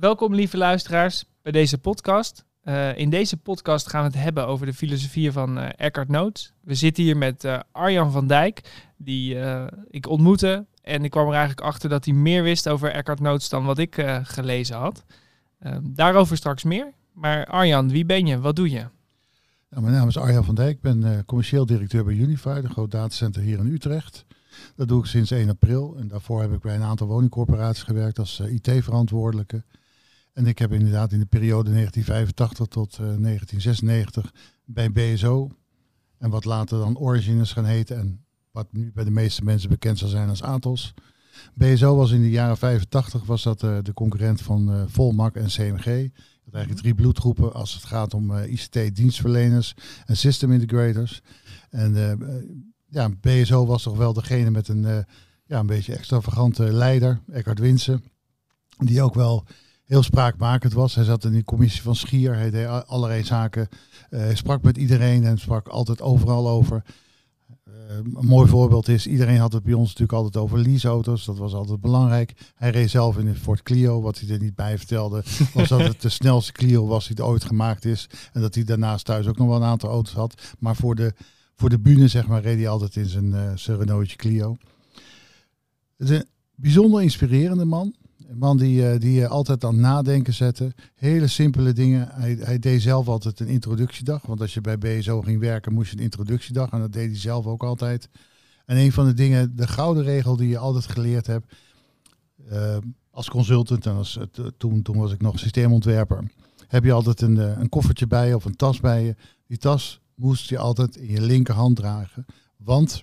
Welkom lieve luisteraars bij deze podcast. Uh, in deze podcast gaan we het hebben over de filosofie van uh, Eckhart Noot. We zitten hier met uh, Arjan van Dijk, die ik ontmoette. En ik kwam er eigenlijk achter dat hij meer wist over Eckhart Notes dan wat ik gelezen had. daarover straks meer. Maar Arjan, wie ben je? Wat doe je? Nou, mijn naam is Arjan van Dijk. Ik ben commercieel directeur bij Unify, een groot datacenter hier in Utrecht. Dat doe ik sinds 1 april. En daarvoor heb ik bij een aantal woningcorporaties gewerkt als IT-verantwoordelijke. En ik heb inderdaad in de periode 1985 tot 1996 eh, bij BSO en wat later dan Origin is gaan heten en wat nu bij de meeste mensen bekend zal zijn als Atos. BSO was in de jaren 85 was dat uh, de concurrent van uh, Volmac en CMG. Dat eigenlijk drie bloedgroepen als het gaat om uh, ICT-dienstverleners en system integrators. En ja, BSO was toch wel degene met een, ja, een beetje extravagante leider, Eckhard Winsen. Die ook wel heel spraakmakend was. Hij zat in die commissie van Schier. Hij deed allerlei zaken. Uh, hij sprak met iedereen en sprak altijd overal over. Uh, een mooi voorbeeld is, iedereen had het bij ons natuurlijk altijd over leaseauto's. Dat was altijd belangrijk. Hij reed zelf in een Ford Clio. Wat hij er niet bij vertelde, was dat het de snelste Clio was die er ooit gemaakt is. En dat hij daarnaast thuis ook nog wel een aantal auto's had. Maar voor de, voor de bühne, zeg maar, reed hij altijd in zijn, uh, zijn Renaultje Clio. Het is een bijzonder inspirerende man. Een man die, uh, die altijd aan nadenken zette. Hele simpele dingen. Hij, hij deed zelf altijd een introductiedag. Want als je bij BSO ging werken, moest je een introductiedag. En dat deed hij zelf ook altijd. En een van de dingen, de gouden regel die je altijd geleerd hebt. Uh, als consultant en als, toen, toen was ik nog systeemontwerper. Heb je altijd een, een koffertje bij je of een tas bij je. Die tas moest je altijd in je linkerhand dragen. Want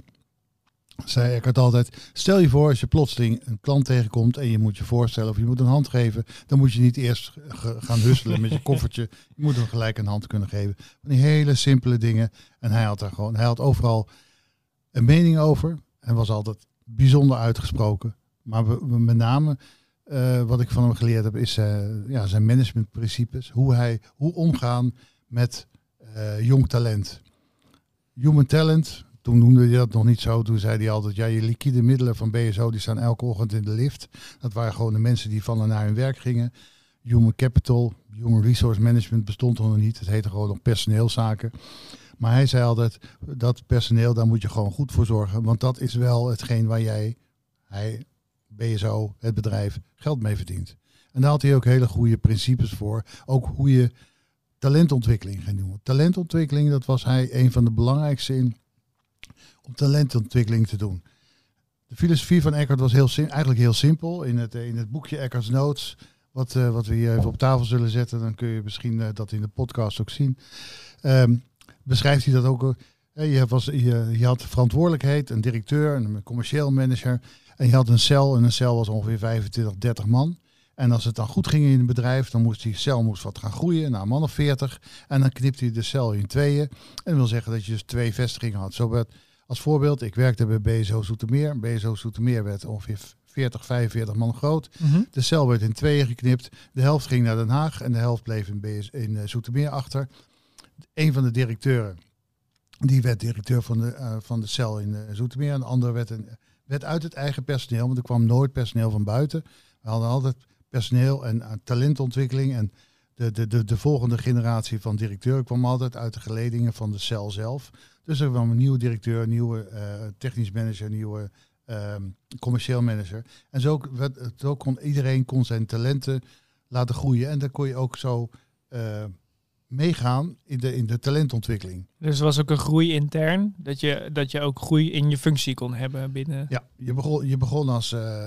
zei ik het altijd, stel je voor als je plotseling een klant tegenkomt en je moet je voorstellen of je moet een hand geven, dan moet je niet eerst gaan husselen met je koffertje. Je moet hem gelijk een hand kunnen geven. Van die hele simpele dingen. En hij had daar gewoon, hij had overal een mening over en was altijd bijzonder uitgesproken. Maar we, met name uh, wat ik van hem geleerd heb is uh, ja, zijn managementprincipes. Hoe hij, hoe omgaan met uh, jong talent. Human talent, toen noemde hij dat nog niet zo. Toen zei hij altijd, ja, je liquide middelen van BSO die staan elke ochtend in de lift. Dat waren gewoon de mensen die van en naar hun werk gingen. Human Capital, Human Resource Management bestond nog niet. Het heette gewoon nog personeelszaken. Maar hij zei altijd, dat personeel, daar moet je gewoon goed voor zorgen. Want dat is wel hetgeen waar jij, hij, BSO, het bedrijf, geld mee verdient. En daar had hij ook hele goede principes voor. Ook hoe je talentontwikkeling ging doen. Talentontwikkeling, dat was hij een van de belangrijkste in om talentontwikkeling te doen. De filosofie van Eckhart was heel eigenlijk heel simpel. In het, in het boekje Eckhart's Notes, wat, uh, wat we hier even op tafel zullen zetten, dan kun je misschien uh, dat in de podcast ook zien. Um, beschrijft hij dat ook. Je, was, je, je had verantwoordelijkheid, een directeur, een commercieel manager. En je had een cel en een cel was ongeveer 25, 30 man. En als het dan goed ging in het bedrijf, dan moest die cel moest wat gaan groeien naar een man of 40. En dan knipte hij de cel in tweeën. En dat wil zeggen dat je dus twee vestigingen had. Zo werd als voorbeeld, ik werkte bij BSO Zoetermeer. BSO Zoetermeer werd ongeveer 40, 45 man groot. Mhm. De cel werd in tweeën geknipt. De helft ging naar Den Haag en de helft bleef in, BS, in eh, Zoetermeer achter. Een van de directeuren, die werd directeur van de, uh, van de cel in uh, Zoetermeer. En de andere werd, een, werd uit het eigen personeel, want er kwam nooit personeel van buiten. We hadden altijd personeel en talentontwikkeling. En de, de, de, de volgende generatie van directeur kwam altijd uit de geledingen van de cel zelf. Dus er kwam een nieuwe directeur, een nieuwe uh, technisch manager, een nieuwe ehm, commercieel manager. En zo, zo, kon iedereen kon zijn talenten laten groeien. En dan kon je ook zo uh, meegaan in de, in de talentontwikkeling. Dus er was ook een groei intern, dat je, dat je ook groei in je functie kon hebben binnen. Ja, je begon, je begon als. Uh,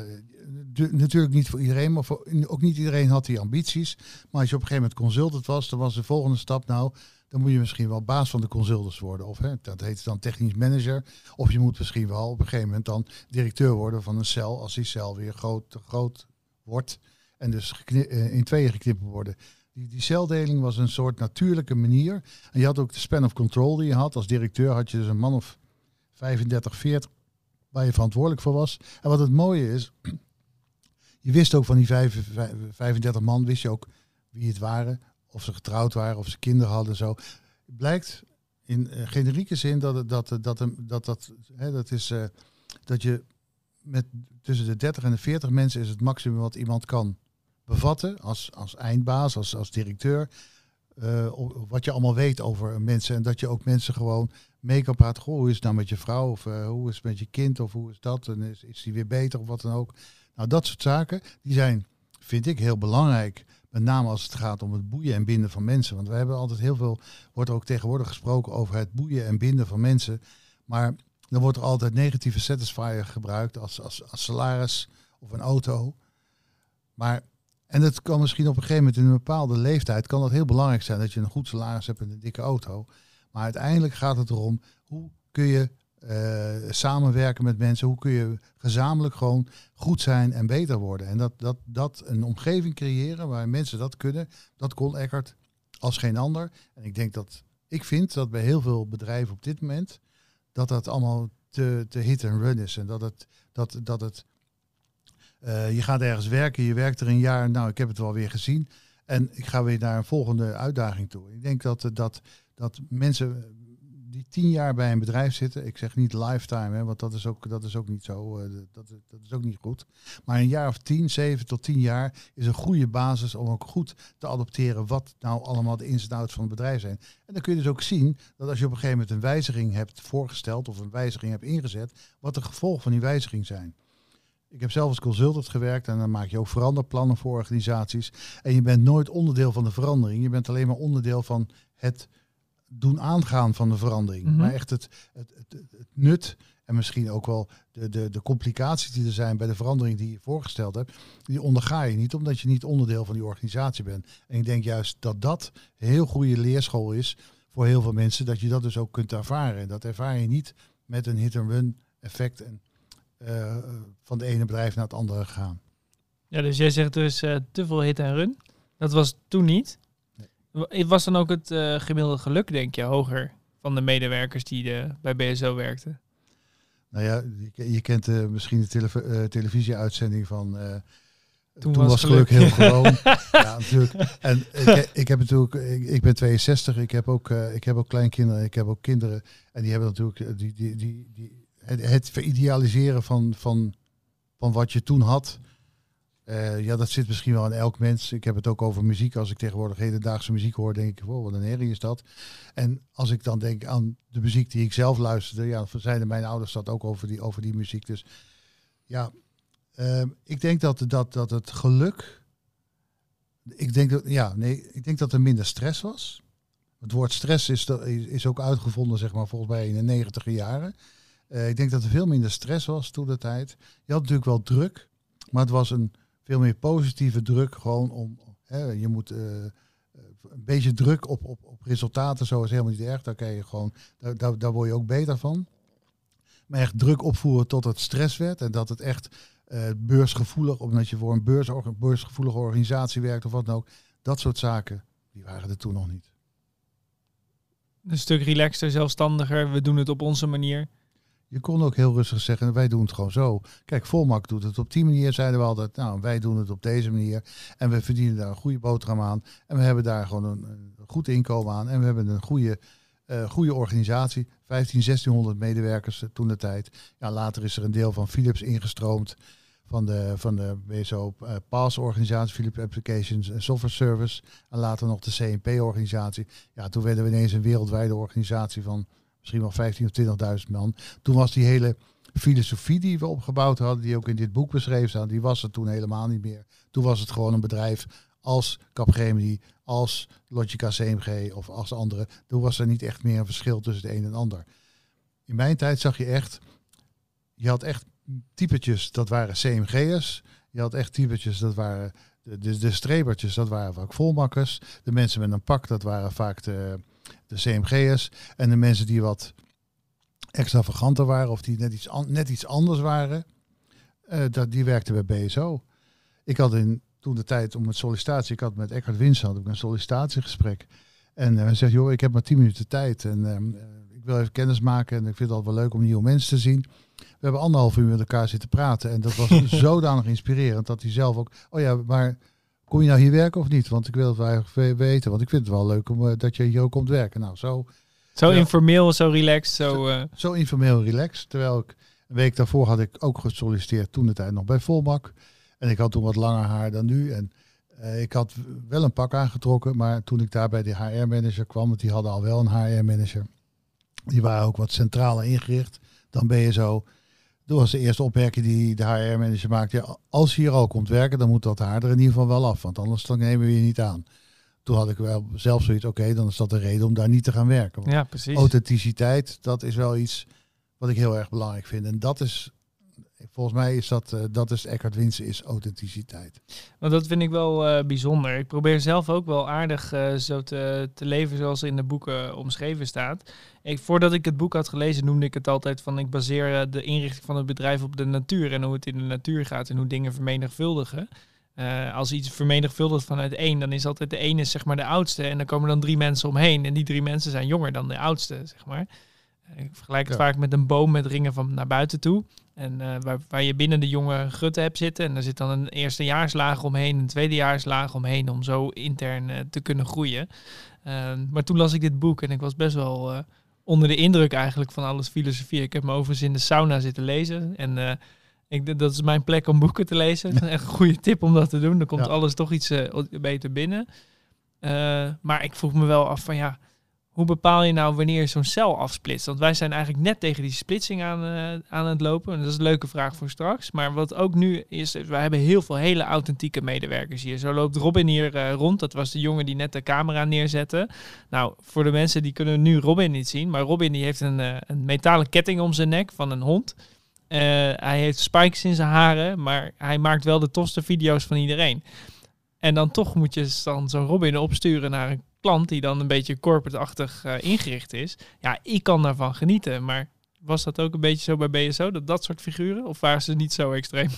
natuurlijk niet voor iedereen, maar voor, ook niet iedereen had die ambities. Maar als je op een gegeven moment consultant was, dan was de volgende stap nou dan moet je misschien wel baas van de consultants worden. Of hè, dat heet dan technisch manager. Of je moet misschien wel op een gegeven moment dan directeur worden van een cel. Als die cel weer groot, groot wordt. En dus eh, in tweeën geknipt worden. Die, die celdeling was een soort natuurlijke manier. En je had ook de span of control die je had. Als directeur had je dus een man of 35, 40 waar je verantwoordelijk voor was. En wat het mooie is, je wist ook van die 35 man, wist je ook wie het waren, of ze getrouwd waren, of ze kinderen hadden. Zo. Blijkt in uh, generieke zin dat dat, dat, dat, dat, dat, hè, dat is uh, dat je met tussen de 30 en de 40 mensen is het maximum wat iemand kan bevatten als, als eindbaas, als, als directeur. eh, wat je allemaal weet over mensen. En dat je ook mensen gewoon mee kan praten. Goh, hoe is het nou met je vrouw? Of eh, hoe is het met je kind? Of hoe is dat? En is, is die weer beter of wat dan ook? Nou, dat soort zaken, die zijn, vind ik, heel belangrijk. Met name als het gaat om het boeien en binden van mensen. Want we hebben altijd heel veel, wordt er ook tegenwoordig gesproken over het boeien en binden van mensen. Maar dan wordt er altijd negatieve satisfier gebruikt als, als, als salaris of een auto. Maar, en dat kan misschien op een gegeven moment in een bepaalde leeftijd, kan dat heel belangrijk zijn dat je een goed salaris hebt en een dikke auto. Maar uiteindelijk gaat het erom, hoe kun je eh, samenwerken met mensen, hoe kun je gezamenlijk gewoon goed zijn en beter worden. En dat, dat, dat een omgeving creëren waar mensen dat kunnen, dat kon Eckert als geen ander. En ik denk dat, ik vind dat bij heel veel bedrijven op dit moment, dat dat allemaal te, te hit en run is. En dat het, dat, dat het eh, je gaat ergens werken, je werkt er een jaar, nou ik heb het wel weer gezien. En ik ga weer naar een volgende uitdaging toe. Ik denk dat, dat, dat mensen die tien jaar bij een bedrijf zitten, ik zeg niet lifetime, hè, want dat is ook, dat is ook niet zo, eh, dat, dat is ook niet goed. Maar een jaar of tien, zeven tot tien jaar is een goede basis om ook goed te adopteren wat nou allemaal de ins en outs van het bedrijf zijn. En dan kun je dus ook zien dat als je op een gegeven moment een wijziging hebt voorgesteld of een wijziging hebt ingezet, wat de gevolgen van die wijziging zijn. Ik heb zelf als consultant gewerkt en dan maak je ook veranderplannen voor organisaties. En je bent nooit onderdeel van de verandering. Je bent alleen maar onderdeel van het doen aangaan van de verandering. Mhm. Maar echt het, het, het, nut en misschien ook wel de, de, de complicaties die er zijn bij de verandering die je voorgesteld hebt, die onderga je niet omdat je niet onderdeel van die organisatie bent. En ik denk juist dat dat een heel goede leerschool is voor heel veel mensen, dat je dat dus ook kunt ervaren. En dat ervaar je niet met een hit-and-run effect en eh, van de ene bedrijf naar het andere gaan. Ja, dus jij zegt dus eh, te veel hit en run. Dat was toen niet. Wa- Was dan ook het eh, gemiddelde geluk, denk je, hoger van de medewerkers die eh, bij BSO werkten? Nou ja, je, je kent eh, misschien de telev- eh, televisieuitzending van. eh, Toen toen, was geluk, geluk. heel gewoon. ja, natuurlijk. En ik, ik heb natuurlijk, ik, ik ben 62, ik heb ook, eh, ik heb ook kleinkinderen, ik heb ook kinderen. En die hebben natuurlijk eh, die, die, die, die, het, het veridealiseren van, van, van wat je toen had. Eh, ja, dat zit misschien wel in elk mens. Ik heb het ook over muziek. Als ik tegenwoordig hedendaagse muziek hoor, denk ik, wow, wat een herrie is dat. En als ik dan denk aan de muziek die ik zelf luisterde, ja, zeiden mijn ouders dat ook over die, over die muziek. Dus ja, ehm, ik denk dat, dat, dat het geluk. Ik denk dat, ja, nee, ik denk dat er minder stress was. Het woord stress is is ook uitgevonden, zeg maar, volgens mij in de negentiger jaren. Eh, ik denk dat er veel minder stress was toen de tijd. Je had natuurlijk wel druk, maar het was een veel meer positieve druk. Gewoon om, hè, je moet eh, een beetje druk op, op, op resultaten, zo is helemaal niet erg. Daar, kan je gewoon, daar, daar, daar word je ook beter van. Maar echt druk opvoeren tot het stress werd en dat het echt eh, beursgevoelig, omdat je voor een beurs, beursgevoelige organisatie werkt of wat dan ook. Dat soort zaken, die waren er toen nog niet. Een stuk relaxter, zelfstandiger. We doen het op onze manier. Je kon ook heel rustig zeggen, wij doen het gewoon zo. Kijk, Volmak doet het op die manier, zeiden we altijd. Nou, wij doen het op deze manier. En we verdienen daar een goede boterham aan. En we hebben daar gewoon een, goed inkomen aan. En we hebben een goede, eh, goede organisatie. 15, 1600 medewerkers eh, toen de tijd. Ja, later is er een deel van Philips ingestroomd. Van de, van de BSO uh, PAS-organisatie, Philips Applications Software Service. En later nog de CNP-organisatie. Ja, toen werden we ineens een wereldwijde organisatie van misschien wel 15 of 20.000 man. Toen was die hele filosofie die we opgebouwd hadden, die ook in dit boek beschreven staan, die was er toen helemaal niet meer. Toen was het gewoon een bedrijf als Capgemini, als Logica CMG of als andere. Toen was er niet echt meer een verschil tussen de een en ander. In mijn tijd zag je echt, je had echt typetjes, dat waren CMG'ers. Je had echt typetjes, dat waren de, de, de strebertjes, dat waren vaak volmakkers. De mensen met een pak, dat waren vaak de, de CMG'ers. En de mensen die wat extravaganter waren of die net iets, net iets anders waren, uh, dat, die werkten bij BSO. Ik had in, toen de tijd om een sollicitatie, ik had met Eckhard Wins had ik een sollicitatiegesprek. En hij uh, zegt, joh, ik heb maar tien minuten tijd en uh, ik wil even kennis maken en ik vind het altijd wel leuk om nieuwe mensen te zien. We hebben anderhalf uur met elkaar zitten praten en dat was zodanig inspirerend dat hij zelf ook, oh ja, maar kom je nou hier werken of niet? Want ik wil het wel eigenlijk weten, want ik vind het wel leuk om, uh, dat je hier ook komt werken. Nou, zo... Zo ja. informeel, zo relaxed, zo... Zo, zo informeel relaxed. Terwijl ik een week daarvoor had ik ook gesolliciteerd, toen de tijd nog bij Volmak. En ik had toen wat langer haar dan nu. En Eh, ik had wel een pak aangetrokken, maar toen ik daar bij de HR-manager kwam, want die hadden al wel een HR-manager, die waren ook wat centraler ingericht, dan ben je zo. Dat was de eerste opmerking die de HR-manager maakte. Ja, als je hier al komt werken, dan moet dat haar er in ieder geval wel af, want anders dan nemen we je niet aan. Toen had ik wel zelf zoiets, oké, dan is dat de reden om daar niet te gaan werken. Want Ja, precies. authenticiteit, dat is wel iets wat ik heel erg belangrijk vind. En dat is, volgens mij is dat, eh, dat is Eckhart Winsen, is authenticiteit. Want dat vind ik wel eh, bijzonder. Ik probeer zelf ook wel aardig eh, zo te, te leven zoals in de boeken omschreven staat. Ik, voordat ik het boek had gelezen, noemde ik het altijd van ik baseer de inrichting van het bedrijf op de natuur en hoe het in de natuur gaat en hoe dingen vermenigvuldigen. Als iets vermenigvuldigt vanuit één, dan is altijd de ene zeg maar de oudste en dan komen dan drie mensen omheen en die drie mensen zijn jonger dan de oudste, zeg maar. Ik vergelijk het Ja. vaak met een boom met ringen van naar buiten toe. En eh, waar, waar je binnen de jonge gutten hebt zitten. En daar zit dan een eerstejaarslaag omheen, een tweedejaarslaag omheen. Om zo intern eh, te kunnen groeien. Eh, maar toen las ik dit boek en ik was best wel eh, onder de indruk eigenlijk van alles filosofie. Ik heb me overigens in de sauna zitten lezen. En ik, dat is mijn plek om boeken te lezen. Echt een goede tip om dat te doen. Dan komt Ja. alles toch iets beter binnen. Maar ik vroeg me wel af van ja, hoe bepaal je nou wanneer zo'n cel afsplitst? Want wij zijn eigenlijk net tegen die splitsing aan, eh, aan het lopen. En dat is een leuke vraag voor straks. Maar wat ook nu is, we hebben heel veel hele authentieke medewerkers hier. Zo loopt Robin hier eh, rond. Dat was de jongen die net de camera neerzette. Nou, voor de mensen die kunnen nu Robin niet zien. Maar Robin die heeft een, eh, een metalen ketting om zijn nek van een hond. Hij heeft spikes in zijn haren, maar hij maakt wel de tofste video's van iedereen. En dan toch moet je dan zo'n Robin opsturen naar een klant die dan een beetje corporate-achtig eh, ingericht is. Ja, ik kan daarvan genieten, maar was dat ook een beetje zo bij BSO, dat dat soort figuren? Of waren ze niet zo extreem?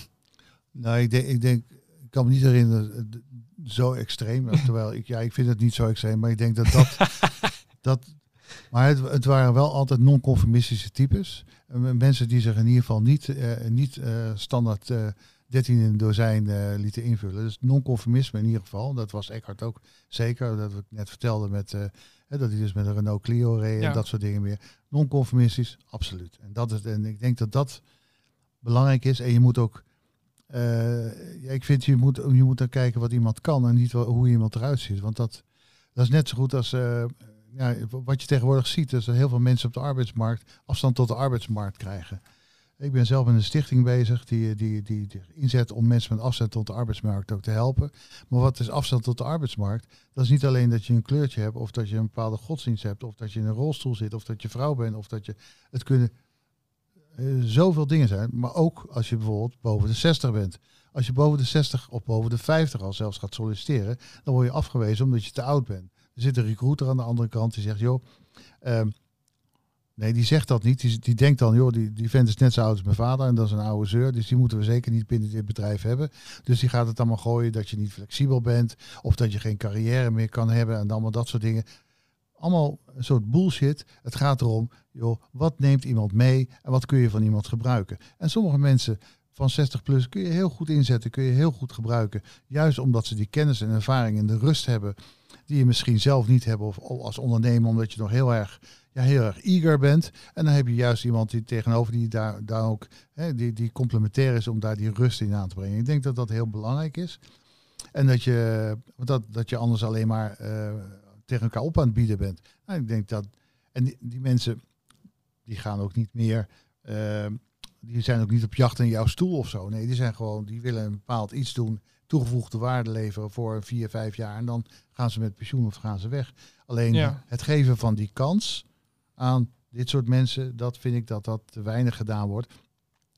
Nou, ik denk, ik denk, ik kan me niet herinneren, eh, zo extreem. Terwijl ik, ja, ik vind het niet zo extreem, maar ik denk dat dat, dat maar het, het waren wel altijd non-conformistische types. Mensen die zich in ieder geval niet, eh, niet standaard 13 in een dozijn eh, lieten invullen. Dus non-conformisme in ieder geval. Dat was Eckhart ook zeker. Dat ik net vertelde met, eh, dat hij dus met een Renault Clio reed Ja. en dat soort dingen meer. Non-conformistisch, absoluut. En, dat is, en ik denk dat dat belangrijk is. En je moet ook eh, ja, ik vind je moet, je moet dan kijken wat iemand kan en niet wel- hoe iemand eruit ziet. Want dat, dat is net zo goed als ja, wat je tegenwoordig ziet. is dat heel veel mensen op de arbeidsmarkt afstand tot de arbeidsmarkt krijgen. Ik ben zelf in een stichting bezig die, die, die, inzet om mensen met afstand tot de arbeidsmarkt ook te helpen. Maar wat is afstand tot de arbeidsmarkt? Dat is niet alleen dat je een kleurtje hebt of dat je een bepaalde godsdienst hebt of dat je in een rolstoel zit of dat je vrouw bent of dat je het kunnen eh, zoveel dingen zijn. Maar ook als je bijvoorbeeld boven de 60 bent. Als je boven de 60 of boven de 50 al zelfs gaat solliciteren, dan word je afgewezen omdat je te oud bent. Er zit een recruiter aan de andere kant die zegt, joh, ehm, nee, die zegt dat niet. Die, die denkt dan, joh, die, die vent is net zo oud als mijn vader en dat is een oude zeur, dus die moeten we zeker niet binnen dit bedrijf hebben. Dus die gaat het allemaal gooien dat je niet flexibel bent of dat je geen carrière meer kan hebben en allemaal dat soort dingen. Allemaal een soort bullshit. Het gaat erom, joh, wat neemt iemand mee en wat kun je van iemand gebruiken? En sommige mensen van 60 plus kun je heel goed inzetten, kun je heel goed gebruiken. Juist omdat ze die kennis en ervaring en de rust hebben die je misschien zelf niet hebt of als ondernemer omdat je nog heel erg, ja, heel erg eager bent. En dan heb je juist iemand die tegenover die daar, daar ook, hè, die, die complementair is om daar die rust in aan te brengen. Ik denk dat dat heel belangrijk is. En dat je, dat, dat je anders alleen maar eh, tegen elkaar op aan het bieden bent. Nou, ik denk dat, en die, die mensen, die gaan ook niet meer, eh, die zijn ook niet op jacht in jouw stoel of zo. Nee, die zijn gewoon, die willen een bepaald iets doen, toegevoegde waarde leveren voor vier, vijf jaar. En dan gaan ze met pensioen of gaan ze weg. Alleen Ja. het geven van die kans aan dit soort mensen, dat vind ik dat dat te weinig gedaan wordt.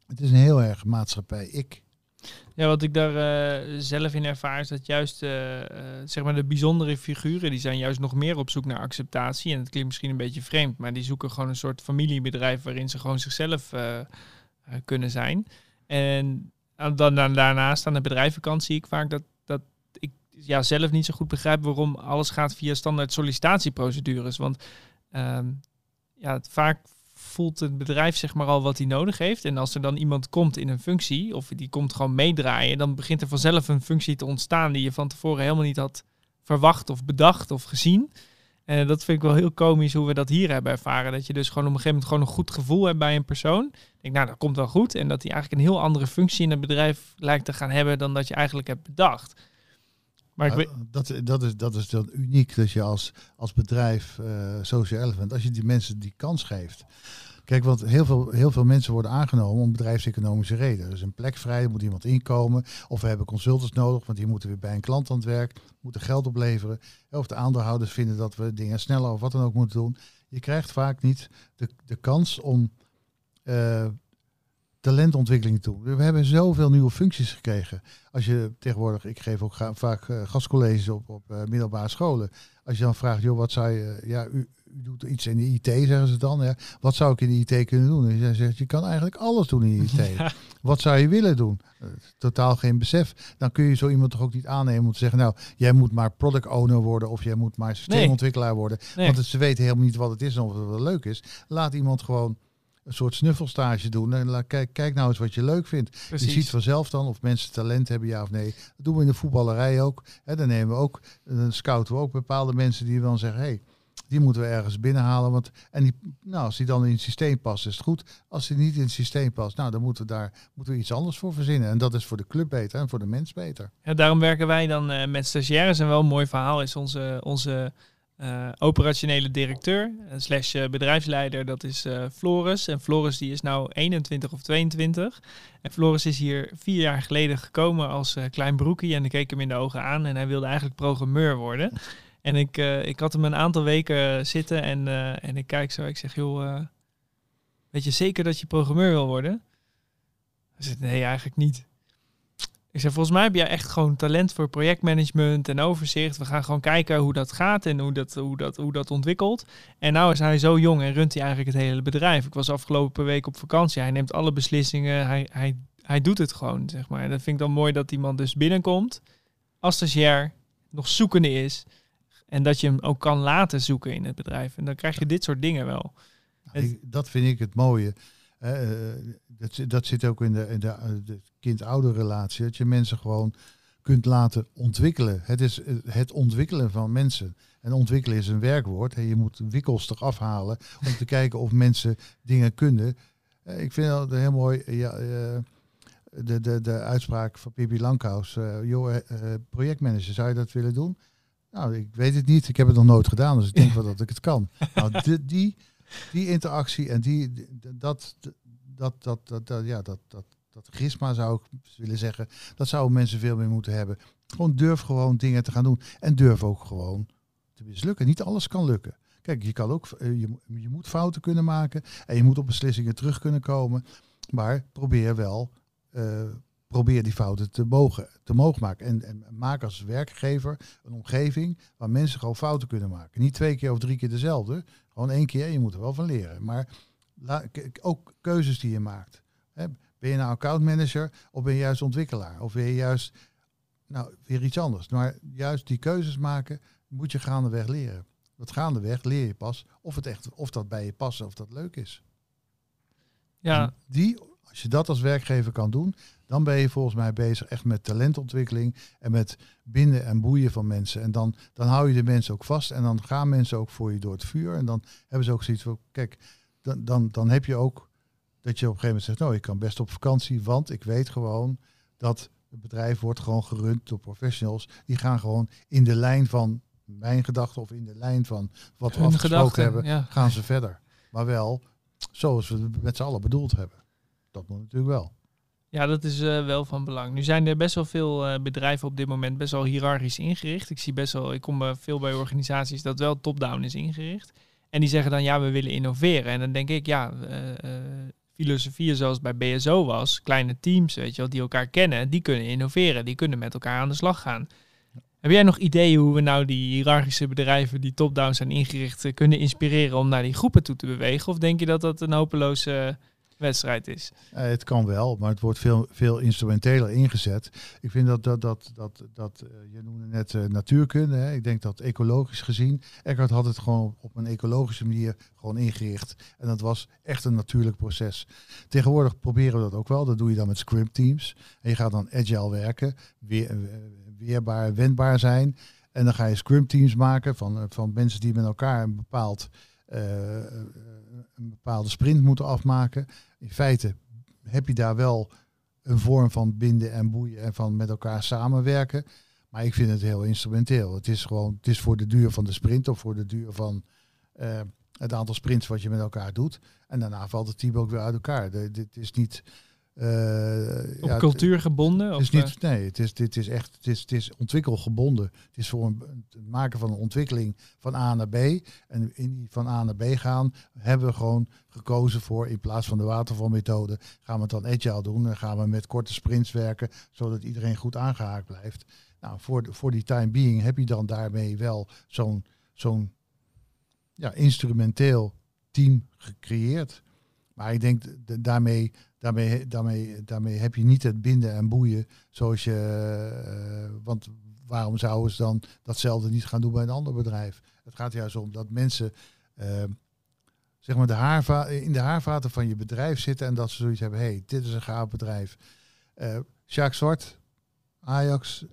Het is een heel erg maatschappij. Ik. Ja, wat ik daar eh, zelf in ervaar is dat juist eh, eh, zeg maar de bijzondere figuren, die zijn juist nog meer op zoek naar acceptatie. En het klinkt misschien een beetje vreemd, maar die zoeken gewoon een soort familiebedrijf waarin ze gewoon zichzelf kunnen zijn. En dan, dan daarnaast aan de bedrijvenkant zie ik vaak dat, dat ik ja, zelf niet zo goed begrijp waarom alles gaat via standaard sollicitatieprocedures. Want ehm, ja, het, vaak voelt het bedrijf zeg maar al wat hij nodig heeft. En als er dan iemand komt in een functie, of die komt gewoon meedraaien, dan begint er vanzelf een functie te ontstaan die je van tevoren helemaal niet had verwacht of bedacht of gezien. En dat vind ik wel heel komisch hoe we dat hier hebben ervaren. Dat je dus gewoon op een gegeven moment gewoon een goed gevoel hebt bij een persoon. Ik denk, nou, dat komt wel goed. En dat hij eigenlijk een heel andere functie in het bedrijf lijkt te gaan hebben dan dat je eigenlijk hebt bedacht. Maar ik weet, dat, dat, is, dat is dan uniek dat je als, als bedrijf eh Social Elephant, als je die mensen die kans geeft. Kijk, want heel veel, heel veel mensen worden aangenomen om bedrijfseconomische redenen. Er is een plek vrij, er moet iemand inkomen. Of we hebben consultants nodig, want die moeten weer bij een klant aan het werk, moeten geld opleveren. Of de aandeelhouders vinden dat we dingen sneller of wat dan ook moeten doen. Je krijgt vaak niet de, de kans om eh, talentontwikkeling te doen. We hebben zoveel nieuwe functies gekregen. Als je tegenwoordig, ik geef ook ga- vaak eh, gastcolleges op, op eh, middelbare scholen. Als je dan vraagt, joh, wat zou je, ja, u, u doet iets in de IT, zeggen ze dan. Ja, wat zou ik in de IT kunnen doen? En je zegt, je kan eigenlijk alles doen in de IT. Ja. Wat zou je willen doen? Eh, totaal geen besef. Dan kun je zo iemand toch ook niet aannemen om te zeggen, nou, jij moet maar product owner worden of jij moet maar systeemontwikkelaar worden. nee. Want ze weten helemaal niet wat het is en of het wel leuk is. Laat iemand gewoon een soort snuffelstage doen. En laat, kijk, kijk nou eens wat je leuk vindt. precies. Je ziet vanzelf dan of mensen talent hebben, ja of nee. Dat doen we in de voetballerij ook. Hè, dan nemen we ook, dan scouten we ook bepaalde mensen die dan zeggen, hey, die moeten we ergens binnenhalen. Want, en die, nou, als die dan in het systeem past, is het goed. Als die niet in het systeem past, nou, dan moeten we daar moeten we iets anders voor verzinnen. En dat is voor de club beter en voor de mens beter. Ja, daarom werken wij dan eh, met stagiaires. En wel een mooi verhaal is onze, onze eh, operationele directeur eh, slash eh, bedrijfsleider. Dat is eh, Floris. En Floris die is nou 21 of 22. En Floris is hier vier jaar geleden gekomen als klein broekie. En ik keek hem in de ogen aan en hij wilde eigenlijk programmeur worden. En ik, ik had hem een aantal weken zitten en, en ik kijk zo. Ik zeg, joh, weet je zeker dat je programmeur wil worden? Hij zegt, nee, eigenlijk niet. Ik zeg, volgens mij heb jij echt gewoon talent voor projectmanagement en overzicht. We gaan gewoon kijken hoe dat gaat en hoe dat, hoe dat, hoe dat ontwikkelt. En nou is hij zo jong en runt hij eigenlijk het hele bedrijf. Ik was afgelopen week op vakantie. Hij neemt alle beslissingen. Hij, hij, hij doet het gewoon, zeg maar. En dat vind ik dan mooi dat iemand dus binnenkomt als stagiair, nog zoekende is. En dat je hem ook kan laten zoeken in het bedrijf. En dan krijg je dit soort dingen wel. Ik- dat vind ik het mooie. Eh, dat, zit- dat zit ook in de, in de, eh, de kind-ouder relatie. Dat je mensen gewoon kunt laten ontwikkelen. Het is eh, het ontwikkelen van mensen. En ontwikkelen is een werkwoord. Je moet wikkels eraf halen om te kijken of mensen dingen kunnen. Ik vind het heel mooi. Ja, de, de, de uitspraak van Pippi Lankhuis. joh, projectmanager, zou je dat willen doen? Nou, ik weet het niet. Ik heb het nog nooit gedaan, dus ik denk wel dat ik het kan. Nou, die, die interactie en die, dat, dat, dat, dat, ja, dat, dat, dat grisma zou ik willen zeggen, dat zouden mensen veel meer moeten hebben. Gewoon durf gewoon dingen te gaan doen en durf ook gewoon te mislukken. Niet alles kan lukken. Kijk, je kan ook, eh, je, je moet fouten kunnen maken en je moet op beslissingen terug kunnen komen, maar probeer wel, eh, probeer die fouten te mogen, te mogen maken. En, en maak als werkgever een omgeving waar mensen gewoon fouten kunnen maken. Niet twee keer of drie keer dezelfde, gewoon één keer. Je moet er wel van leren. Maar la- ook keuzes die je maakt. Hè, ben je nou accountmanager of ben je juist ontwikkelaar? Of ben je juist nou, weer iets anders? Maar juist die keuzes maken moet je gaandeweg leren. Dat gaandeweg leer je pas of, het echt, of dat bij je past of dat leuk is. Ja, En Die, als je dat als werkgever kan doen, dan ben je volgens mij bezig echt met talentontwikkeling en met binden en boeien van mensen. En dan, dan hou je de mensen ook vast en dan gaan mensen ook voor je door het vuur. En dan hebben ze ook zoiets van, kijk, dan, dan, dan heb je ook dat je op een gegeven moment zegt, nou, ik kan best op vakantie, want ik weet gewoon dat het bedrijf wordt gewoon gerund door professionals. Die gaan gewoon in de lijn van mijn gedachten of in de lijn van wat we hun afgesproken gedachten. hebben, Ja. gaan ze verder. Maar wel zoals we het met z'n allen bedoeld hebben. Dat moet natuurlijk wel. Ja, dat is eh, wel van belang. Nu zijn er best wel veel eh, bedrijven op dit moment best wel hiërarchisch ingericht. Ik zie best wel, ik kom veel bij organisaties dat wel top-down is ingericht. En die zeggen dan ja, we willen innoveren. En dan denk ik, ja, eh, filosofieën zoals bij BSO was, kleine teams, weet je wel, die elkaar kennen, die kunnen innoveren, die kunnen met elkaar aan de slag gaan. Heb jij nog ideeën hoe we nou die hiërarchische bedrijven die top-down zijn ingericht kunnen inspireren om naar die groepen toe te bewegen? Of denk je dat dat een hopeloze wedstrijd is? Eh, het kan wel, maar het wordt veel, veel instrumenteler ingezet. Ik vind dat, dat, dat, dat, dat eh, je noemde net eh, natuurkunde. Hè. Ik denk dat ecologisch gezien, Eckhart had het gewoon op, een ecologische manier gewoon ingericht. En dat was echt een natuurlijk proces. Tegenwoordig proberen we dat ook wel. Dat doe je dan met scrum teams. En je gaat dan agile werken, weer, weerbaar, wendbaar zijn. En dan ga je scrum teams maken van, van mensen die met elkaar een bepaald een bepaalde sprint moeten afmaken. In feite heb je daar wel een vorm van binden en boeien en van met elkaar samenwerken. Maar ik vind het heel instrumenteel. Het is gewoon, het is voor de duur van de sprint of voor de duur van eh, het aantal sprints wat je met elkaar doet. En daarna valt het team ook weer uit elkaar. dit is niet. Uh, Op ja, cultuur gebonden? Het is niet, nee, het is, dit is echt het is, het is ontwikkelgebonden. Het is voor een, het maken van een ontwikkeling van A naar B. En in die van A naar B gaan hebben we gewoon gekozen voor, in plaats van de watervalmethode, gaan we het dan agile doen. En gaan we met korte sprints werken, zodat iedereen goed aangehaakt blijft. Nou, voor, de, voor die time being heb je dan daarmee wel zo'n zo'n ja, instrumenteel team gecreëerd. Maar ik denk daarmee, daarmee, daarmee, daarmee heb je niet het binden en boeien zoals je. Uh, want waarom zouden ze dan datzelfde niet gaan doen bij een ander bedrijf? Het gaat juist om dat mensen uh, zeg maar de haarva in de haarvaten van je bedrijf zitten en dat ze zoiets hebben. hey, dit is een gaaf bedrijf. Uh, Jacques Zwart, Ajax.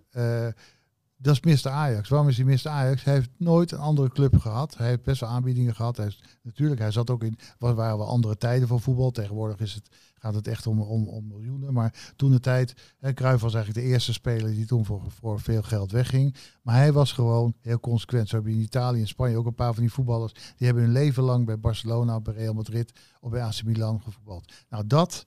Dat is Mr. Ajax. Waarom is hij Mr. Ajax? Hij heeft nooit een andere club gehad. Hij heeft best wel aanbiedingen gehad. Hij natuurlijk, hij zat ook in, wat waren wel andere tijden van voetbal. Tegenwoordig is het, gaat het echt om, om, om miljoenen. Maar toen de tijd, hè, Cruijff was eigenlijk de eerste speler die toen voor, voor veel geld wegging. Maar hij was gewoon heel consequent. Zo heb je in Italië en Spanje ook een paar van die voetballers. Die hebben hun leven lang bij Barcelona, bij Real Madrid of bij AC Milan gevoetbald. Nou, dat...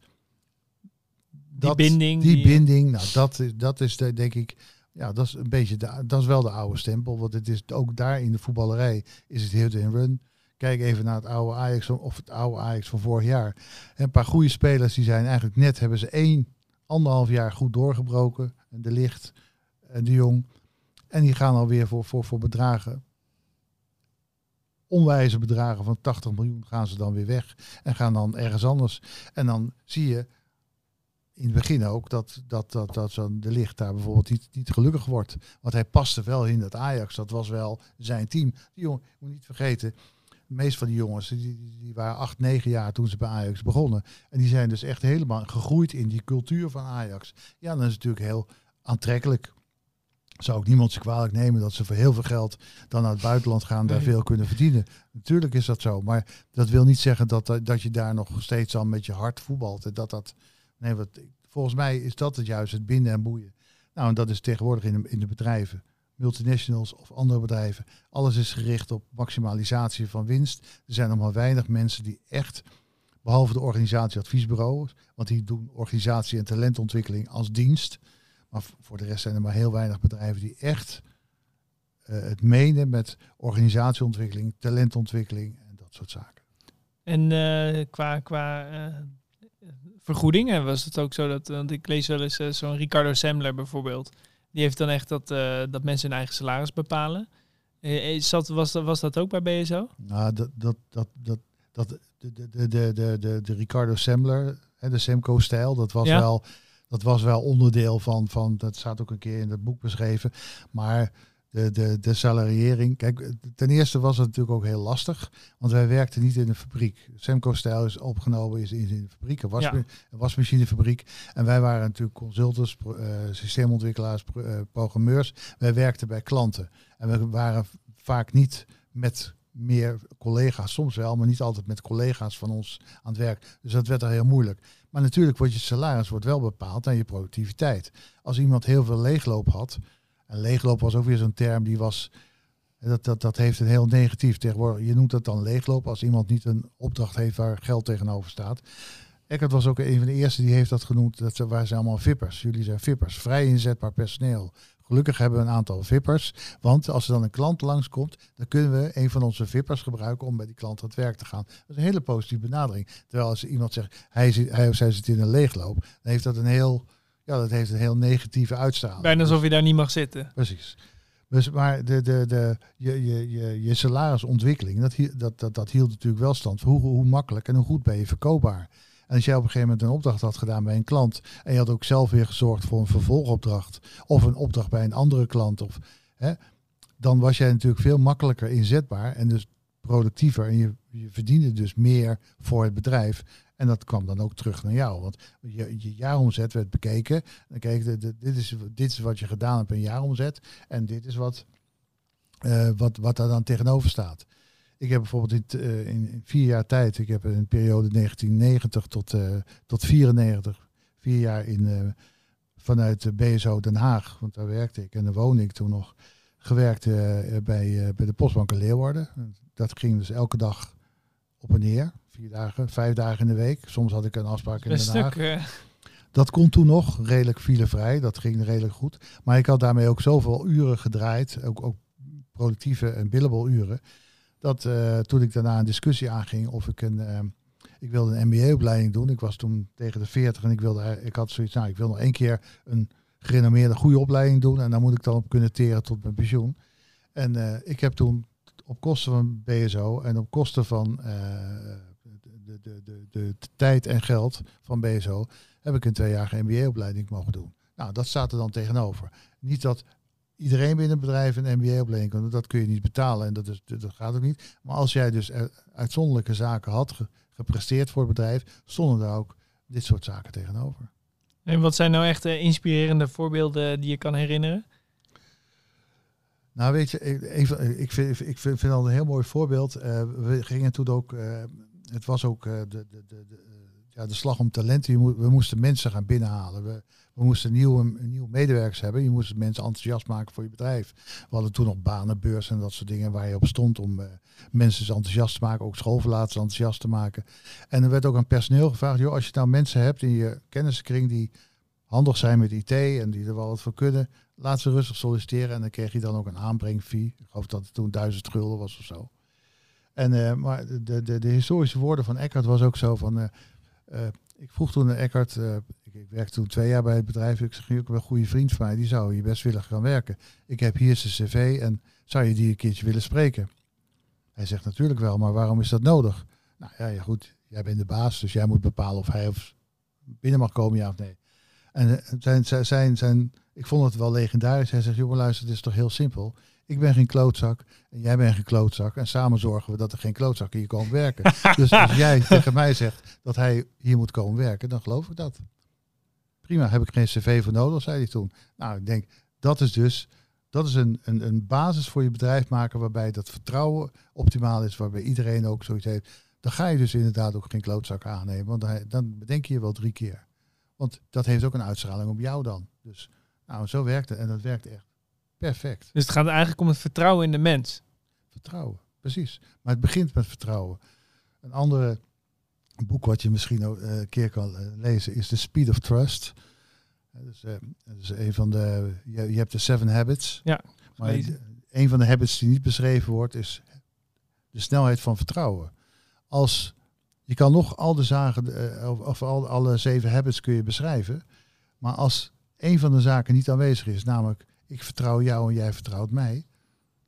Die binding. Die, die binding, nou dat, dat is de, denk ik ja, dat is een beetje de, dat is wel de oude stempel. Want het is ook daar in de voetballerij is het hit and run. Kijk even naar het oude Ajax of het oude Ajax van vorig jaar. een paar goede spelers die zijn eigenlijk net hebben ze één, anderhalf jaar goed doorgebroken. En de licht en de jong. En die gaan alweer voor, voor, voor bedragen. Onwijze bedragen van 80 miljoen gaan ze dan weer weg. En gaan dan ergens anders. En dan zie je in het begin ook dat, dat, dat, dat de licht daar bijvoorbeeld niet, niet gelukkig wordt. Want hij paste wel in dat Ajax. Dat was wel zijn team. Die jongen, moet niet vergeten, de meeste van die jongens, die, die waren acht, negen jaar toen ze bij Ajax begonnen. En die zijn dus echt helemaal gegroeid in die cultuur van Ajax. Ja, dan is het natuurlijk heel aantrekkelijk. Zou ook niemand ze kwalijk nemen dat ze voor heel veel geld dan naar het buitenland gaan, daar veel kunnen verdienen. Natuurlijk is dat zo. Maar dat wil niet zeggen dat, dat je daar nog steeds al met je hart voetbalt. Dat dat Nee, wat, volgens mij is dat het juist, het binden en boeien. Nou, en dat is tegenwoordig in de, in de bedrijven, multinationals of andere bedrijven. Alles is gericht op maximalisatie van winst. Er zijn nog maar weinig mensen die echt, behalve de organisatieadviesbureaus, want die doen organisatie en talentontwikkeling als dienst. Maar voor de rest zijn er maar heel weinig bedrijven die echt uh, het menen met organisatieontwikkeling, talentontwikkeling en dat soort zaken. En uh, qua, qua uh, vergoedingen was het ook zo dat, want ik lees wel eens zo'n Ricardo Semler bijvoorbeeld. Die heeft dan echt dat, uh, dat mensen hun eigen salaris bepalen. Is dat, was, dat, was dat ook bij BSO? Nou, dat, dat, dat, dat, dat de, de, de, de, de, de Ricardo Semler, hè, de Semco-stijl, dat was wel dat was wel onderdeel van, van, dat staat ook een keer in het boek beschreven. Maar de, de, de salariering. Kijk, ten eerste was het natuurlijk ook heel lastig, want wij werkten niet in een fabriek. Semco-stijl is opgenomen is in de fabriek, een, was, ja. een wasmachinefabriek. En wij waren natuurlijk consultants, uh, systeemontwikkelaars, uh, programmeurs. Wij werkten bij klanten. En we waren vaak niet met meer collega's, soms wel, maar niet altijd met collega's van ons aan het werk. Dus dat werd er heel moeilijk. Maar natuurlijk wordt je salaris wordt wel bepaald aan je productiviteit. Als iemand heel veel leegloop had, en leegloop was ook weer zo'n term die was. Dat, dat, dat heeft een heel negatief tegenwoordig. Je noemt dat dan leegloop als iemand niet een opdracht heeft waar geld tegenover staat. Eckert was ook een van de eerste die heeft dat genoemd. Dat ze, waar allemaal vippers. Jullie zijn vippers. Vrij inzetbaar personeel. Gelukkig hebben we een aantal vippers. Want als er dan een klant langskomt, dan kunnen we een van onze vippers gebruiken om bij die klant aan het werk te gaan. Dat is een hele positieve benadering. Terwijl als iemand zegt, hij, zit, hij of zij zit in een leegloop, dan heeft dat een heel ja, dat heeft een heel negatieve uitstraling. Bijna alsof je daar niet mag zitten. Precies. Dus, maar de, de, de, je, je, je, je salarisontwikkeling, dat, dat, dat, dat hield natuurlijk wel stand. Hoe, hoe makkelijk en hoe goed ben je verkoopbaar? En als jij op een gegeven moment een opdracht had gedaan bij een klant en je had ook zelf weer gezorgd voor een vervolgopdracht of een opdracht bij een andere klant, of, hè, dan was jij natuurlijk veel makkelijker inzetbaar en dus productiever en je, je verdiende dus meer voor het bedrijf. En dat kwam dan ook terug naar jou. Want je, je jaaromzet werd bekeken. Dan keek de, dit, is, dit is wat je gedaan hebt in jaaromzet. En dit is wat, uh, wat, wat daar dan tegenover staat. Ik heb bijvoorbeeld in, in, vier jaar tijd, ik heb een periode 1990 tot, uh, tot 94, vier jaar in vanuit de BSO Den Haag, want daar werkte ik en daar woonde ik toen nog, gewerkt eh, bij, bij de Postbank in Leeuwarden. Dat ging dus elke dag op en neer. Vier dagen, vijf dagen in de week. Soms had ik een afspraak in Den Haag. Stuk, dat kon toen nog redelijk filevrij. Dat ging redelijk goed. Maar ik had daarmee ook zoveel uren gedraaid. Ook, ook productieve en billable uren. Dat uh, toen ik daarna een discussie aanging of ik een... Uh, ik wilde een MBA-opleiding doen. Ik was toen tegen de 40 en ik wilde, ik had zoiets, nou, ik wil nog één keer een gerenommeerde goede opleiding doen en dan moet ik dan op kunnen teren tot mijn pensioen. En uh, ik heb toen op kosten van BSO en op kosten van de, de, de, de, tijd en geld van BSO heb ik een tweejarige MBA-opleiding mogen doen. Nou, dat staat er dan tegenover. Niet dat iedereen binnen het bedrijf een MBA-opleiding kan doen, dat kun je niet betalen en dat, is, dat gaat ook niet. Maar als jij dus uitzonderlijke zaken had gepresteerd voor het bedrijf, stonden daar ook dit soort zaken tegenover. En wat zijn nou echt inspirerende voorbeelden die je kan herinneren? Nou, weet je, ik, ik, vind, ik vind, vind al een heel mooi voorbeeld. Uh, we gingen toen ook, uh, het was ook uh, de, de, de, ja, de slag om talenten. we moesten mensen gaan binnenhalen. We, we moesten nieuwe, nieuwe medewerkers hebben. Je moest mensen enthousiast maken voor je bedrijf. We hadden toen nog banenbeurs en dat soort dingen waar je op stond om uh, mensen enthousiast te maken. Ook schoolverlaters enthousiast te maken. En er werd ook aan personeel gevraagd. Joh, als je nou mensen hebt in je kenniskring die handig zijn met IT en die er wel wat voor kunnen. Laat ze rustig solliciteren en dan kreeg je dan ook een aanbrengfee. Ik geloof dat het toen duizend gulden was of zo. En, uh, maar de, de, de historische woorden van Eckhart was ook zo van... Uh, uh, ik vroeg toen aan Eckhart, ik, werkte toen twee jaar bij het bedrijf. Ik zeg, je ook een goede vriend van mij, die zou hier best willen gaan werken. Ik heb hier zijn cv en zou je die een keertje willen spreken? Hij zegt natuurlijk wel, maar waarom is dat nodig? Nou ja, ja goed, jij bent de baas, dus jij moet bepalen of hij of binnen mag komen, ja of nee. En eh, zijn, zijn, zijn, ik vond het wel legendarisch. Hij zegt, jongen luister, het is toch heel simpel. Ik ben geen klootzak en jij bent geen klootzak. En samen zorgen we dat er geen klootzakken hier komen werken. dus als jij tegen mij zegt dat hij hier moet komen werken, dan geloof ik dat. Prima, heb ik geen cv voor nodig, zei hij toen. Nou, ik denk, dat is dus dat is een, een, een basis voor je bedrijf maken waarbij dat vertrouwen optimaal is, waarbij iedereen ook zoiets heeft. Dan ga je dus inderdaad ook geen klootzak aannemen, want dan, dan bedenk je je wel drie keer. Want dat heeft ook een uitstraling op jou dan. Dus nou, zo werkt het en dat werkt echt. Perfect. Dus het gaat eigenlijk om het vertrouwen in de mens. Vertrouwen, precies. Maar het begint met vertrouwen. Een andere boek wat je misschien ook eh, een keer kan eh, lezen is The Speed of Trust. Dus, uh, dat is een van de. Je, je, hebt de Seven Habits. Ja. Maar een van de habits die niet beschreven wordt is de snelheid van vertrouwen. Als je kan nog al de zaken of, of al alle zeven habits kun je beschrijven, maar als een van de zaken niet aanwezig is, namelijk ik vertrouw jou en jij vertrouwt mij,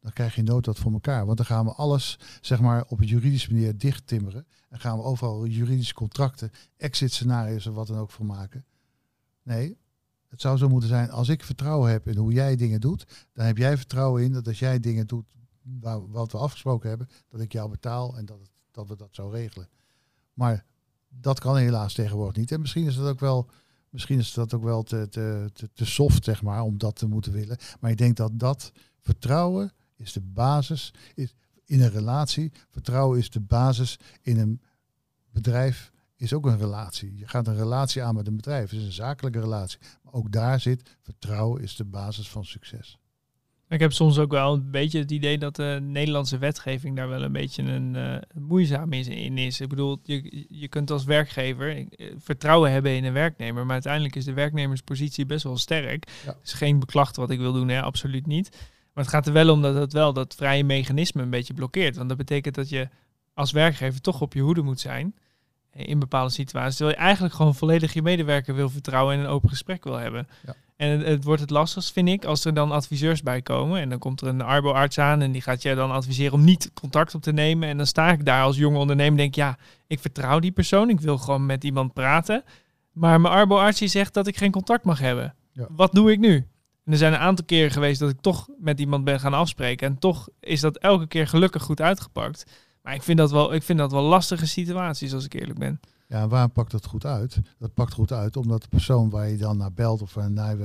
dan krijg je nooit dat voor elkaar. Want dan gaan we alles, zeg maar, op een juridische manier dicht timmeren. En gaan we overal juridische contracten, exit scenario's of wat dan ook voor maken. Nee, het zou zo moeten zijn, als ik vertrouwen heb in hoe jij dingen doet, dan heb jij vertrouwen in dat als jij dingen doet wat we afgesproken hebben, dat ik jou betaal en dat, het, dat we dat zo regelen. Maar dat kan helaas tegenwoordig niet. En misschien is dat ook wel Misschien is dat ook wel te, soft, zeg maar, om dat te moeten willen. Maar ik denk dat dat vertrouwen is de basis is in een relatie. Vertrouwen is de basis in een bedrijf, is ook een relatie. Je gaat een relatie aan met een bedrijf. Het is een zakelijke relatie. Maar ook daar zit vertrouwen is de basis van succes. Ik heb soms ook wel een beetje het idee dat de Nederlandse wetgeving daar wel een beetje een uh, moeizaam in is. Ik bedoel, je, je kunt als werkgever eh, vertrouwen hebben in een werknemer, maar uiteindelijk is de werknemerspositie best wel sterk. Ja. is geen beklacht wat ik wil doen, hè, absoluut niet. Maar het gaat er wel om dat het wel dat vrije mechanisme een beetje blokkeert. Want dat betekent dat je als werkgever toch op je hoede moet zijn eh, in bepaalde situaties. Terwijl je eigenlijk gewoon volledig je medewerker wil vertrouwen en een open gesprek wil hebben. Ja. En het, het, wordt het lastigst, vind ik, als er dan adviseurs bij komen. En dan komt er een arboarts aan en die gaat je dan adviseren om niet contact op te nemen. En dan sta ik daar als jonge ondernemer en denk, ja, ik vertrouw die persoon. Ik wil gewoon met iemand praten. Maar mijn arboarts zegt dat ik geen contact mag hebben. Wat doe ik nu? En er zijn een aantal keren geweest dat ik toch met iemand ben gaan afspreken. En toch is dat elke keer gelukkig goed uitgepakt. Maar ik vind dat wel, ik vind dat wel lastige situaties, als ik eerlijk ben. Ja, en waar pakt dat goed uit? Dat pakt goed uit omdat de persoon waar je dan naar belt of naar,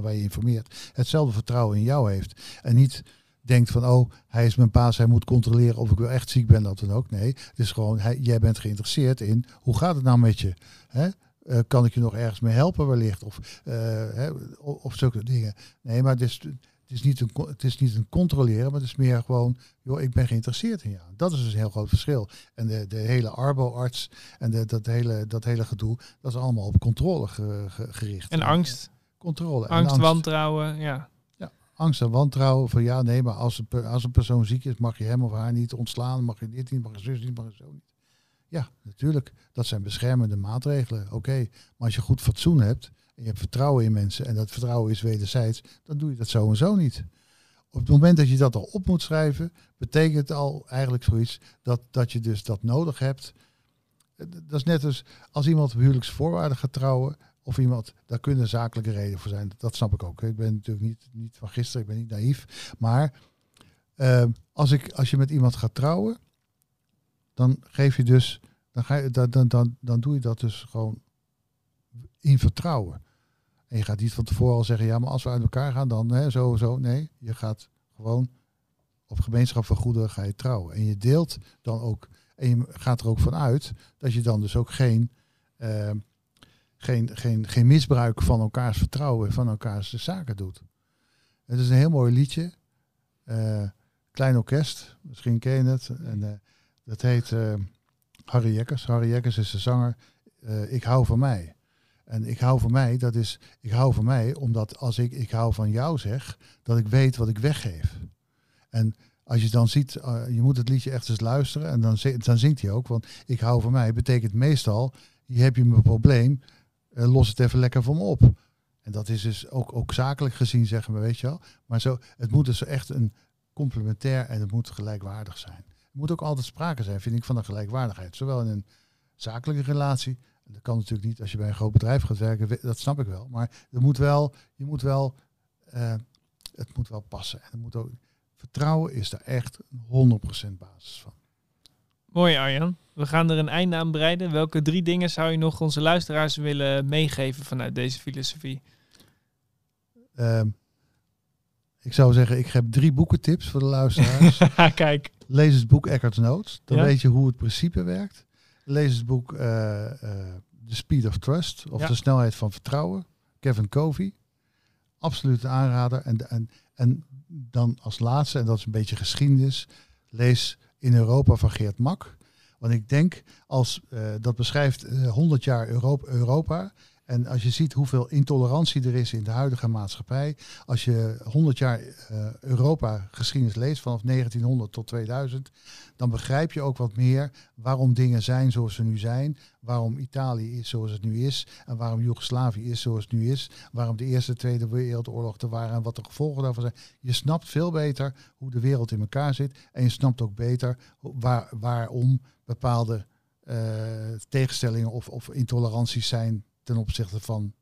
waar je informeert, hetzelfde vertrouwen in jou heeft. En niet denkt van, oh, hij is mijn baas, hij moet controleren of ik wel echt ziek ben, dat dan ook. Nee, het is gewoon, hij, jij bent geïnteresseerd in, hoe gaat het nou met je? Hè? eh, kan ik je nog ergens mee helpen wellicht? Of, uh, hè, of, zulke dingen. Nee, maar is, het, is niet een, het is niet een controleren, maar het is meer gewoon, joh, ik ben geïnteresseerd in jou. Dat is dus een heel groot verschil. En de, de hele arbo-arts en de, dat, hele, dat hele gedoe, dat is allemaal op controle gericht. En angst. Controle. Angst, en angst, wantrouwen, ja. Ja, angst en wantrouwen van ja, nee, maar als een, als een persoon ziek is, mag je hem of haar niet ontslaan, mag je dit niet, mag je zus niet, mag je zo niet. Ja, natuurlijk. Dat zijn beschermende maatregelen. Oké, maar als je goed fatsoen hebt en je hebt vertrouwen in mensen en dat vertrouwen is wederzijds, dan doe je dat zo en zo niet. Op het moment dat je dat al op moet schrijven, betekent al eigenlijk zoiets dat, dat je dus dat nodig hebt. Dat is net als als iemand huwelijksvoorwaarden gaat trouwen, of iemand, daar kunnen zakelijke redenen voor zijn. Dat snap ik ook. Ik ben natuurlijk niet, niet van gisteren, ik ben niet naïef. Maar uh, als, ik, als je met iemand gaat trouwen, dan geef je dus, dan, ga je, dan, dan, dan, dan doe je dat dus gewoon in vertrouwen. En je gaat niet van tevoren al zeggen, ja, maar als we uit elkaar gaan, dan hè, zo, zo. Nee, je gaat gewoon op gemeenschap van goederen ga je trouwen. En je deelt dan ook, en je gaat er ook van uit dat je dan dus ook geen, uh, geen, geen, geen misbruik van elkaars vertrouwen, van elkaars zaken doet. Het is een heel mooi liedje. Uh, klein orkest, misschien ken je het. En, uh, dat heet uh, Harry Jekkers. Harry Jekkers is de zanger Ik hou van mij. En ik hou van mij, dat is, ik hou van mij omdat als ik ik hou van jou zeg, dat ik weet wat ik weggeef. En als je dan ziet, uh, je moet het liedje echt eens luisteren en dan, dan zingt hij ook. Want ik hou van mij betekent meestal, hier heb je mijn probleem, uh, los het even lekker van me op. En dat is dus ook, ook zakelijk gezien, zeggen we, weet je wel. Maar zo, het moet dus echt een complementair en het moet gelijkwaardig zijn. Er moet ook altijd sprake zijn, vind ik, van een gelijkwaardigheid. Zowel in een zakelijke relatie. Dat kan natuurlijk niet als je bij een groot bedrijf gaat werken, dat snap ik wel. Maar er moet wel, je moet wel, uh, het moet wel passen. En moet ook, vertrouwen is daar echt 100% basis van. Mooi Arjan. We gaan er een einde aan breiden. Welke drie dingen zou je nog onze luisteraars willen meegeven vanuit deze filosofie? Um, ik zou zeggen, ik heb drie boekentips voor de luisteraars. Kijk. Lees het boek Eckhard's Notes. Dan weet je hoe het principe werkt. Lees het boek uh, The Speed of Trust. Of De Snelheid van Vertrouwen. Kevin Covey. Absoluut een aanrader. En, en, en dan als laatste, en dat is een beetje geschiedenis. Lees In Europa van Geert Mak. Want ik denk, als uh, dat beschrijft 100 jaar Europa, Europa en als je ziet hoeveel intolerantie er is in de huidige maatschappij, als je 100 jaar uh, Europa geschiedenis leest, vanaf 1900 tot 2000, dan begrijp je ook wat meer waarom dingen zijn zoals ze nu zijn, waarom Italië is zoals het nu is en waarom Joegoslavië is zoals het nu is, waarom de Eerste en Tweede Wereldoorlog er waren en wat de gevolgen daarvan zijn. Je snapt veel beter hoe de wereld in elkaar zit en je snapt ook beter waar, waarom bepaalde uh, tegenstellingen of, of intoleranties zijn ten opzichte van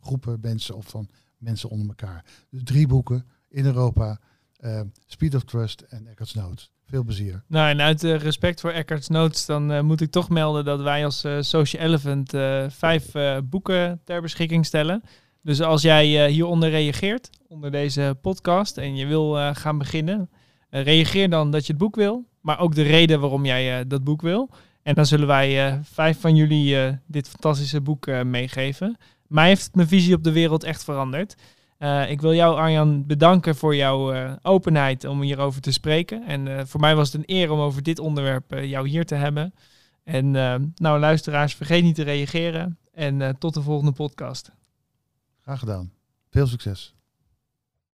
groepen mensen of van mensen onder elkaar. Dus drie boeken in Europa, uh, Speed of Trust en Eckhard's Notes. Veel plezier. Nou, en uit uh, respect voor Eckhard's Notes, dan uh, moet ik toch melden dat wij als Social Elephant vijf boeken ter beschikking stellen. Dus als jij hieronder reageert, onder deze podcast, en je wil gaan beginnen, reageer dan dat je het boek wil, maar ook de reden waarom jij dat boek wil. En dan zullen wij uh, vijf van jullie uh, dit fantastische boek uh, meegeven. Mij heeft mijn visie op de wereld echt veranderd. ik wil jou, Arjan, bedanken voor jouw openheid om hierover te spreken. En voor mij was het een eer om over dit onderwerp jou hier te hebben. En nou, luisteraars, vergeet niet te reageren. En tot de volgende podcast. Graag gedaan. Veel succes.